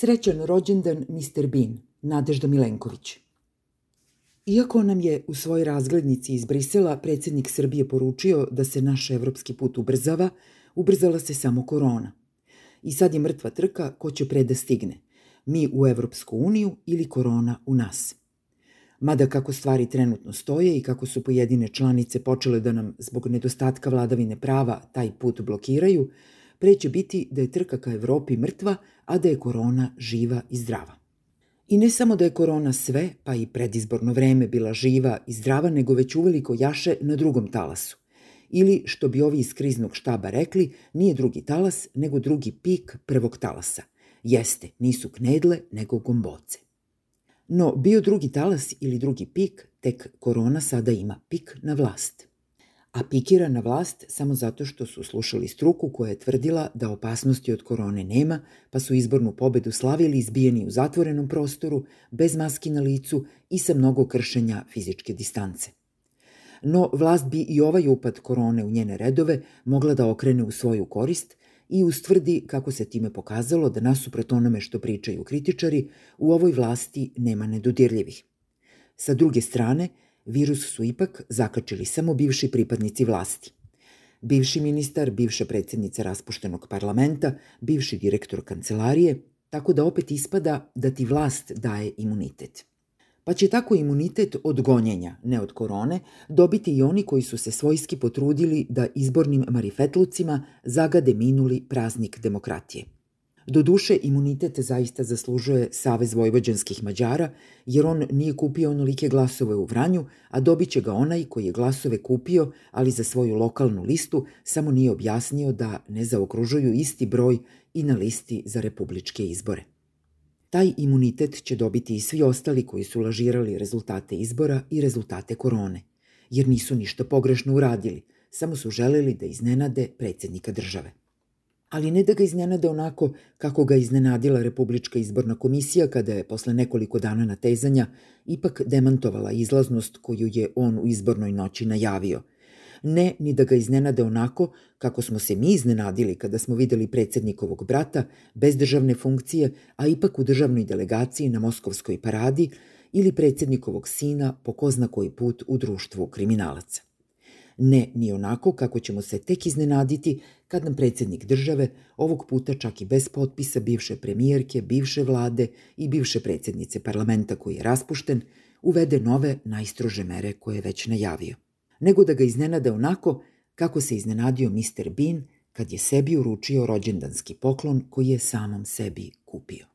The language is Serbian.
Srećan rođendan Mr. Bean, Nadežda Milenković. Iako nam je u svojoj razglednici iz Brisela predsednik Srbije poručio da se naš evropski put ubrzava, ubrzala se samo korona. I sad je mrtva trka ko će pre da stigne. Mi u Evropsku uniju ili korona u nas. Mada kako stvari trenutno stoje i kako su pojedine članice počele da nam zbog nedostatka vladavine prava taj put blokiraju, pre će biti da je trka ka Evropi mrtva, a da je korona živa i zdrava. I ne samo da je korona sve, pa i predizborno vreme bila živa i zdrava, nego već uveliko jaše na drugom talasu. Ili, što bi ovi iz kriznog štaba rekli, nije drugi talas, nego drugi pik prvog talasa. Jeste, nisu knedle, nego gomboce. No, bio drugi talas ili drugi pik, tek korona sada ima pik na vlast a pikira na vlast samo zato što su slušali struku koja je tvrdila da opasnosti od korone nema, pa su izbornu pobedu slavili izbijeni u zatvorenom prostoru, bez maski na licu i sa mnogo kršenja fizičke distance. No, vlast bi i ovaj upad korone u njene redove mogla da okrene u svoju korist i ustvrdi kako se time pokazalo da nasuprot onome što pričaju kritičari, u ovoj vlasti nema nedodirljivih. Sa druge strane, virus su ipak zakačili samo bivši pripadnici vlasti. Bivši ministar, bivša predsednica raspuštenog parlamenta, bivši direktor kancelarije, tako da opet ispada da ti vlast daje imunitet. Pa će tako imunitet od gonjenja, ne od korone, dobiti i oni koji su se svojski potrudili da izbornim marifetlucima zagade minuli praznik demokratije. Do duše, imunitet zaista zaslužuje Savez vojvođanskih Mađara, jer on nije kupio onolike glasove u Vranju, a dobit će ga onaj koji je glasove kupio, ali za svoju lokalnu listu samo nije objasnio da ne zaokružuju isti broj i na listi za republičke izbore. Taj imunitet će dobiti i svi ostali koji su lažirali rezultate izbora i rezultate korone, jer nisu ništa pogrešno uradili, samo su želeli da iznenade predsednika države ali ne da ga iznenade onako kako ga iznenadila Republička izborna komisija kada je posle nekoliko dana natezanja ipak demantovala izlaznost koju je on u izbornoj noći najavio. Ne ni da ga iznenade onako kako smo se mi iznenadili kada smo videli predsednikovog brata bez državne funkcije, a ipak u državnoj delegaciji na Moskovskoj paradi ili predsednikovog sina po ko zna koji put u društvu kriminalaca. Ne ni onako kako ćemo se tek iznenaditi kad nam predsednik države, ovog puta čak i bez potpisa bivše premijerke, bivše vlade i bivše predsednice parlamenta koji je raspušten, uvede nove najstrože mere koje je već najavio. Nego da ga iznenade onako kako se iznenadio Mr. Bean kad je sebi uručio rođendanski poklon koji je samom sebi kupio.